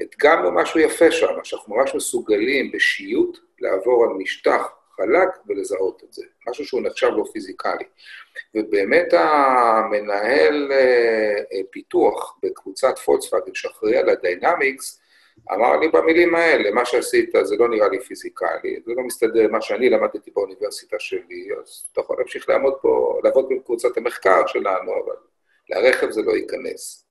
הדגמנו משהו יפה שם, שאנחנו ממש מסוגלים בשיוט לעבור על משטח חלק ולזהות את זה, משהו שהוא נחשב לא פיזיקלי. ובאמת המנהל אה, פיתוח בקבוצת פולקסווגן שאחראי על ה dynamics, אמר לי במילים האלה, מה שעשית זה לא נראה לי פיזיקלי, זה לא מסתדר עם מה שאני למדתי באוניברסיטה שלי, אז אתה יכול להמשיך לעמוד פה, לעבוד בקבוצת המחקר שלנו, אבל לרכב זה לא ייכנס.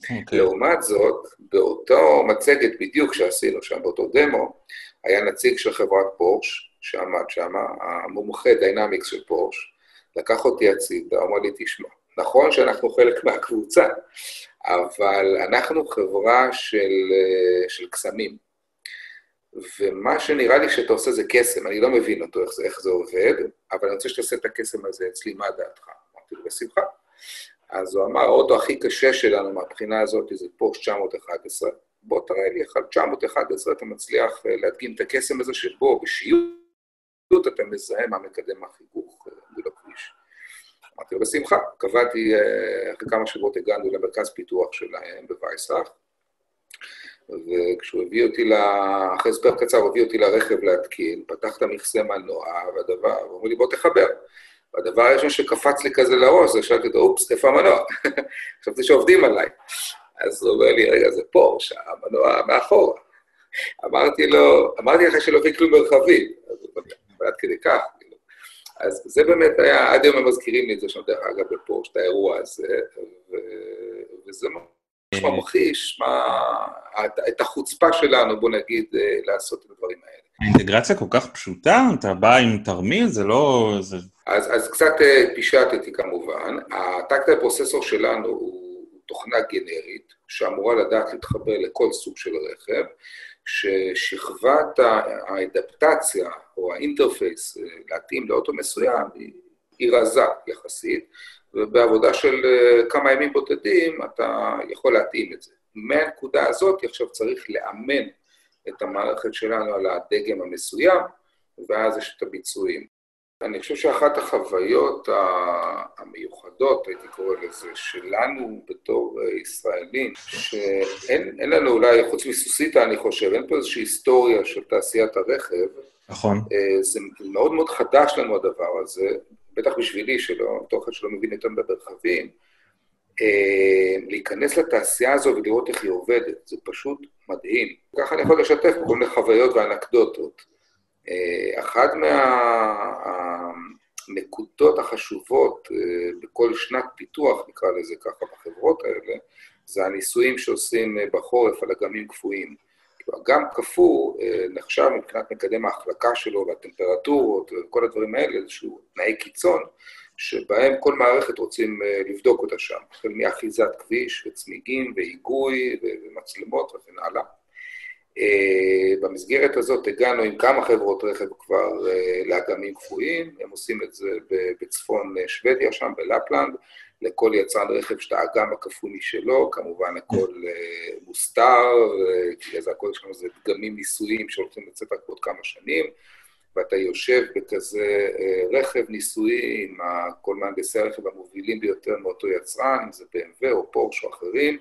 Okay. אוקיי. לעומת זאת, באותו מצגת בדיוק שעשינו שם, באותו דמו, היה נציג של חברת פורש, שעמד שם, המומחה dynamics של פורש, לקח אותי הצידה, אמר לי, תשמע, נכון שאנחנו חלק מהקבוצה, אבל אנחנו חברה של, של קסמים. ומה שנראה לי שאתה עושה זה קסם, אני לא מבין אותו, איך זה, איך זה עובד, אבל אני רוצה שתעשה את הקסם הזה אצלי, מה דעתך? אמרתי לו, בשמחה. אז הוא אמר, האוטו הכי קשה שלנו מהבחינה הזאת זה פורש 911. בוא תראה לי איך על 911 אתה מצליח אה, להדגים את הקסם הזה שבו, בשיעוט אתה מזהה מה מקדם החיכוך אה, מול הכביש. אמרתי לו, בשמחה. קבעתי, אה, אחרי כמה שבועות הגענו למרכז פיתוח שלהם בווייסאך, וכשהוא הביא אותי, לה... אחרי הסבר קצר, הוא הביא אותי לרכב להתקין, פתח את המכסה מנוע, והדבר, הוא אומר לי, בוא תחבר. והדבר הראשון שקפץ לי כזה לראש, זה שאלתי אותו, אופס, איפה המנוע? חשבתי שעובדים עליי. אז הוא אומר לי, רגע, זה פורש, המנוע מאחורה. אמרתי לו, אמרתי לך שלא הביא כלום מרחבי, אז הוא אומר, עד כדי כך, כאילו. אז זה באמת היה, עד היום הם מזכירים לי את זה שם, דרך אגב, בפורש, את האירוע הזה, וזה ממחיש מה, את החוצפה שלנו, בוא נגיד, אה, לעשות את הדברים האלה.
האינטגרציה כל כך פשוטה? אתה בא עם תרמיל? זה לא... זה...
אז, אז קצת אה, פישטתי כמובן. הטקטל פרוססור שלנו הוא תוכנה גנרית, שאמורה לדעת להתחבר לכל סוג של רכב, ששכבת האדפטציה או האינטרפייס אה, להתאים לאוטו מסוים היא רזה יחסית, ובעבודה של אה, כמה ימים בודדים אתה יכול להתאים את זה. מהנקודה הזאת עכשיו צריך לאמן את המערכת שלנו על הדגם המסוים, ואז יש את הביצועים. אני חושב שאחת החוויות המיוחדות, הייתי קורא לזה, שלנו בתור ישראלים, שאין לנו אולי, חוץ מסוסיתא, אני חושב, אין פה איזושהי היסטוריה של תעשיית הרכב.
נכון.
אה, זה מאוד מאוד חדש לנו הדבר הזה, בטח בשבילי, שלא, תוכן שלא מבין יותר ברכבים, אה, להיכנס לתעשייה הזו ולראות איך היא עובדת, זה פשוט מדהים. ככה אני יכול לשתף כל מיני חוויות ואנקדוטות. אה, אחת מהנקודות החשובות אה, בכל שנת פיתוח, נקרא לזה ככה, בחברות האלה, זה הניסויים שעושים בחורף על אגמים קפואים. אגם קפוא נחשב מבחינת מקדם ההחלקה שלו והטמפרטורות וכל הדברים האלה, איזשהו תנאי קיצון, שבהם כל מערכת רוצים אה, לבדוק אותה שם, החל מאחיזת כביש וצמיגים והיגוי ומצלמות וכן הלאה. אה, במסגרת הזאת הגענו עם כמה חברות רכב כבר אה, לאגמים קפואים, הם עושים את זה בצפון שוודיה, שם בלפלנד, לכל יצרן רכב יש את האגם הקפוא משלו, כמובן הכל מוסתר, כי זה הכל יש לנו איזה דגמים ניסויים שהולכים לצאת רק בעוד כמה שנים. ואתה יושב בכזה אה, רכב ניסויי עם כל מהנדסי הרכב המובילים ביותר מאותו יצרן, אם זה BMW או פורש או אחרים,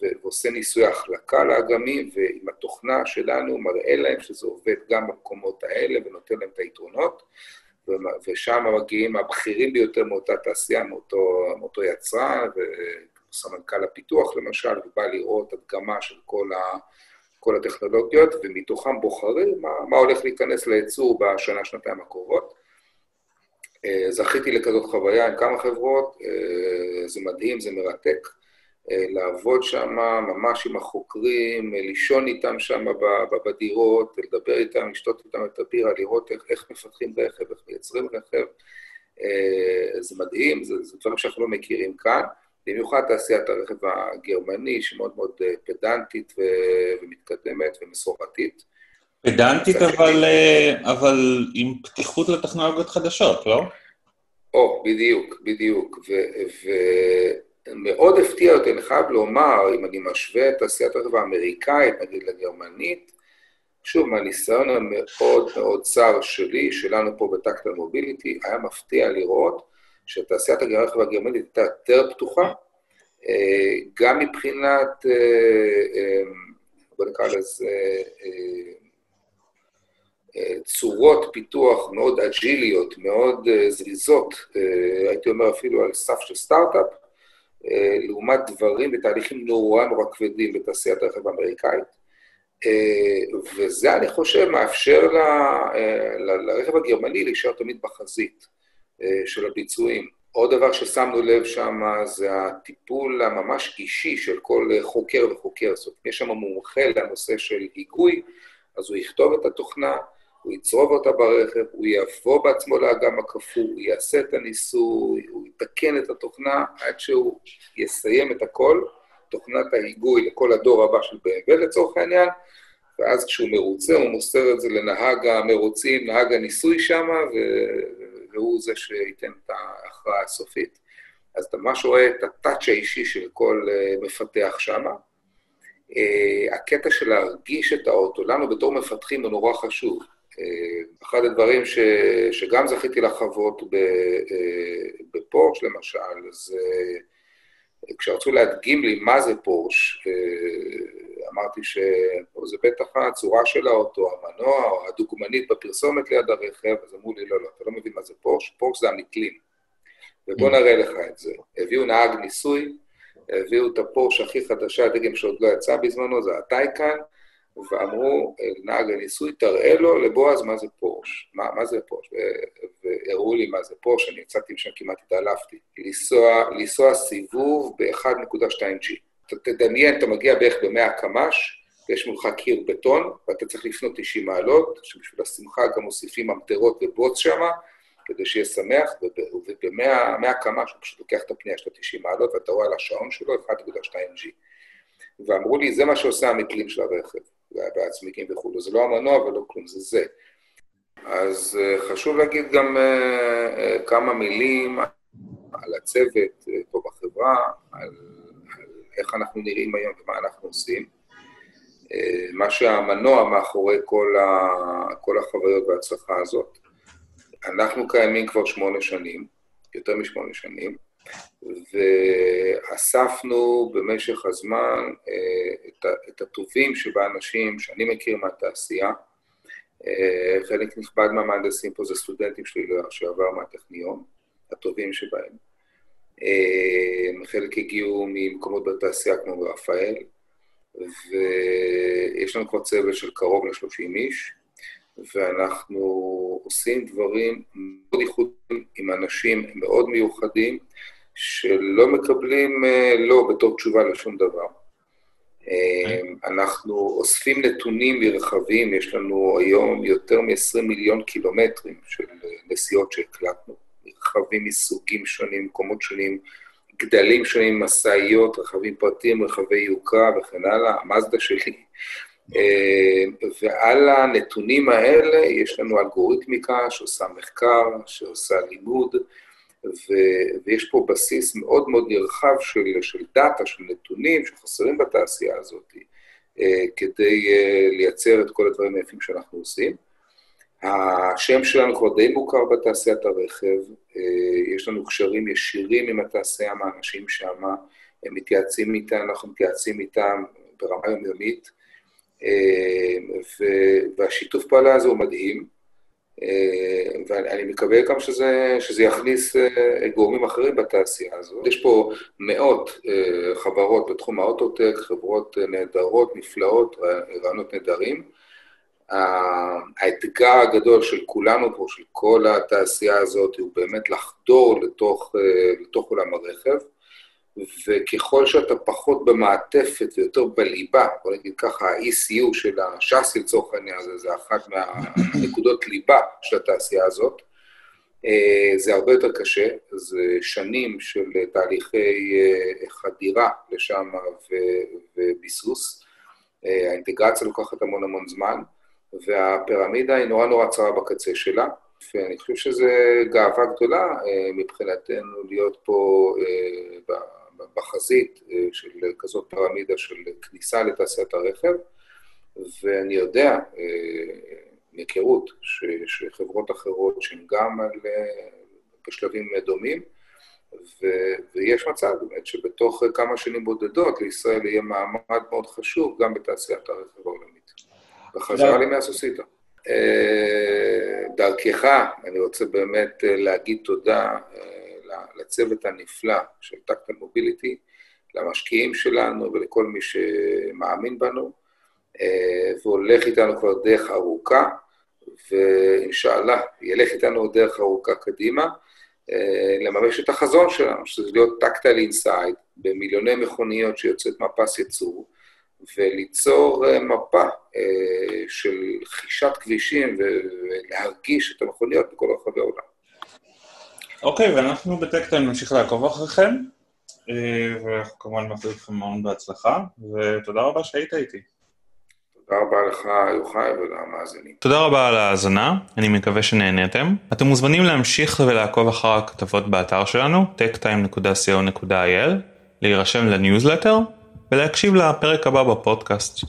ועושה ניסוי החלקה לאגמים, ועם התוכנה שלנו מראה להם שזה עובד גם במקומות האלה ונותן להם את היתרונות, ושם מגיעים הבכירים ביותר מאותה תעשייה, מאותו, מאותו יצרן, וסמנכ"ל הפיתוח למשל, ובא לראות הדגמה של כל ה... כל הטכנולוגיות, ומתוכם בוחרים מה, מה הולך להיכנס לייצור בשנה, שנתיים הקרובות. אה, זכיתי לכזאת חוויה עם כמה חברות, אה, זה מדהים, זה מרתק. אה, לעבוד שם ממש עם החוקרים, לישון איתם שם בדירות, לדבר איתם, לשתות איתם את הבירה, לראות איך, איך מפתחים רכב, איך מייצרים רכב. זה מדהים, זה, זה דברים שאנחנו לא מכירים כאן. במיוחד תעשיית הרכב הגרמני, שמאוד מאוד אה, פדנטית ומתקדמת ומסורתית.
פדנטית, אבל, אה, אבל עם פתיחות לטכנולוגיות חדשות, לא?
או, בדיוק, בדיוק. ומאוד הפתיע אותי, אני חייב לומר, אם אני משווה את תעשיית הרכב האמריקאית, נגיד לגרמנית, שוב, מהניסיון המאוד מאוד צר שלי, שלנו פה בטקט המוביליטי, היה מפתיע לראות שתעשיית הרכב הגרמנית הייתה יותר פתוחה, אה, גם מבחינת, אה, אה, בוא נקרא לזה, צורות פיתוח מאוד אג'יליות, מאוד זריזות, הייתי אומר אפילו על סף של סטארט-אפ, לעומת דברים ותהליכים נורא נורא כבדים בתעשיית הרכב האמריקאית. וזה, אני חושב, מאפשר ל, ל, לרכב הגרמני להישאר תמיד בחזית. אה, של הביצועים. עוד דבר ששמנו לב שם זה הטיפול הממש אישי של כל חוקר וחוקר. זאת אומרת, יש שם מומחה לנושא של היגוי, אז הוא יכתוב את התוכנה, הוא יצרוב אותה ברכב, הוא יבוא בעצמו לאגם הקפוא, הוא יעשה את הניסוי, הוא יתקן את התוכנה עד שהוא יסיים את הכל, תוכנת ההיגוי לכל הדור הבא של BMW לצורך העניין, ואז כשהוא מרוצה הוא מוסר את זה לנהג המרוצים, נהג הניסוי שם, והוא זה שייתן את ההכרעה הסופית. אז אתה ממש רואה את הטאץ' האישי של כל אה, מפתח שם. אה, הקטע של להרגיש את האוטו, לנו בתור מפתחים הוא נורא חשוב. אה, אחד הדברים ש, שגם זכיתי לחוות בפורש למשל, זה כשרצו להדגים לי מה זה פורש, אמרתי שזה בטח הצורה של האוטו, המנוע, או הדוגמנית בפרסומת ליד הרכב, אז אמרו לי, לא, לא, אתה לא מבין מה זה פורש, פורש זה המקלין. ובוא mm. נראה לך את זה. הביאו נהג ניסוי, הביאו את הפורש הכי חדשה, דגם שעוד לא יצא בזמנו, זה הטייקן, ואמרו, נהג הניסוי, תראה לו לבועז מה זה פורש. מה, מה זה פורש? והראו לי מה זה פורש, אני יצאתי משם, כמעט התעלפתי. לנסוע, לנסוע סיבוב ב-1.2G. תדמיין, אתה מגיע בערך ב-100 קמ"ש, ויש מולך קיר בטון, ואתה צריך לפנות 90 מעלות, שבשביל השמחה גם מוסיפים ממטרות ובוץ שמה, כדי שיהיה שמח, וב-100 קמ"ש הוא פשוט לוקח את הפנייה של 90 מעלות, ואתה רואה על השעון שלו 1.2G. ואמרו לי, זה מה שעושה המקלים של הרכב, והצמיגים וכו', זה לא המנוע ולא כלום, זה זה. אז אה, חשוב להגיד גם uh, uh, כמה מילים על הצוות פה בחברה, על איך אנחנו נראים היום ומה אנחנו עושים. אה, מה שהמנוע מאחורי כל, ה, כל החוויות וההצלחה הזאת. אנחנו קיימים כבר שמונה שנים, יותר משמונה שנים, ואספנו במשך הזמן אה, את, הטובים שבאנשים שאני מכיר מהתעשייה. אה, חלק נכבד מהמהנדסים פה זה סטודנטים שלי לשעבר מהטכניון, הטובים שבהם. אה, חלק הגיעו ממקומות בתעשייה כמו ברפאל, ויש לנו כבר צוות של קרוב ל-30 איש, ואנחנו עושים דברים מאוד ייחודיים עם אנשים מאוד מיוחדים, שלא מקבלים אה, לא בתור תשובה לשום דבר. אה, אנחנו אוספים נתונים מרחבים, יש לנו היום יותר מ-20 מיליון קילומטרים של נסיעות שהקלטנו. רכבים מסוגים שונים, מקומות שונים, גדלים שונים, משאיות, רכבים פרטיים, רכבי יוקרה וכן הלאה, המאזדה שלי. אה, ועל הנתונים האלה יש לנו אלגוריתמיקה שעושה מחקר, שעושה לימוד, ו- ויש פה בסיס מאוד מאוד נרחב של, של דאטה, של נתונים שחסרים בתעשייה הזאת, אה, כדי אה, לייצר את כל הדברים היפים שאנחנו עושים. השם שלנו כבר די מוכר בתעשיית הרכב, יש לנו קשרים ישירים עם התעשייה, מהאנשים שם, הם מתייעצים איתם, אנחנו מתייעצים איתם ברמה יומיומית, והשיתוף פעולה הזה הוא מדהים, אה, ואני מקווה גם שזה, שזה יכניס גורמים אחרים בתעשייה הזאת. יש פה מאות חברות בתחום האוטוטק, חברות נהדרות, נפלאות, רעיונות נהדרים. האתגר הגדול של כולנו פה, של כל התעשייה הזאת, הוא באמת לחדור לתוך, אה, לתוך עולם הרכב, וככל שאתה פחות במעטפת ויותר בליבה, בוא נגיד ככה, ה-ECU של השאסי לצורך העניין הזה, זה אחת מהנקודות ליבה של התעשייה הזאת, אה, זה הרבה יותר קשה, זה שנים של תהליכי אה, חדירה לשם וביסוס. האינטגרציה לוקחת המון המון זמן. והפירמידה היא נורא נורא צרה בקצה שלה, ואני חושב שזו גאווה גדולה אה, מבחינתנו להיות פה אה, בחזית אה, של כזאת פירמידה של כניסה לתעשיית הרכב, ואני יודע, מהיכרות, שחברות אחרות שהן גם על, בשלבים דומים, ו, ויש מצב באמת שבתוך כמה שנים בודדות לישראל יהיה מעמד מאוד חשוב גם בתעשיית הרכב העולמית. בחזרה לי מהסוסיתו. אה, דרכך, אני רוצה באמת אה, להגיד תודה אה, לצוות הנפלא של טקטל מוביליטי, למשקיעים שלנו ולכל מי שמאמין בנו, והולך איתנו כבר דרך ארוכה, ואינשאללה, ילך איתנו דרך ארוכה קדימה, לממש את החזון שלנו, שזה להיות טקטל אינסייד, במיליוני מכוניות שיוצאת מהפס ייצור, וליצור מפה של חישת כבישים ולהרגיש את המכוניות בכל רחבי העולם.
אוקיי, ואנחנו בטקטיים נמשיך לעקוב אחריכם, ואנחנו כמובן מאחלים לכם המון בהצלחה, ותודה רבה שהיית איתי.
תודה רבה לך, יוחאי, ולמאזינים.
תודה רבה על ההאזנה, אני מקווה שנהניתם. אתם מוזמנים להמשיך ולעקוב אחר הכתבות באתר שלנו, techtime.co.il, להירשם לניוזלטר ולהקשיב לפרק הבא בפודקאסט.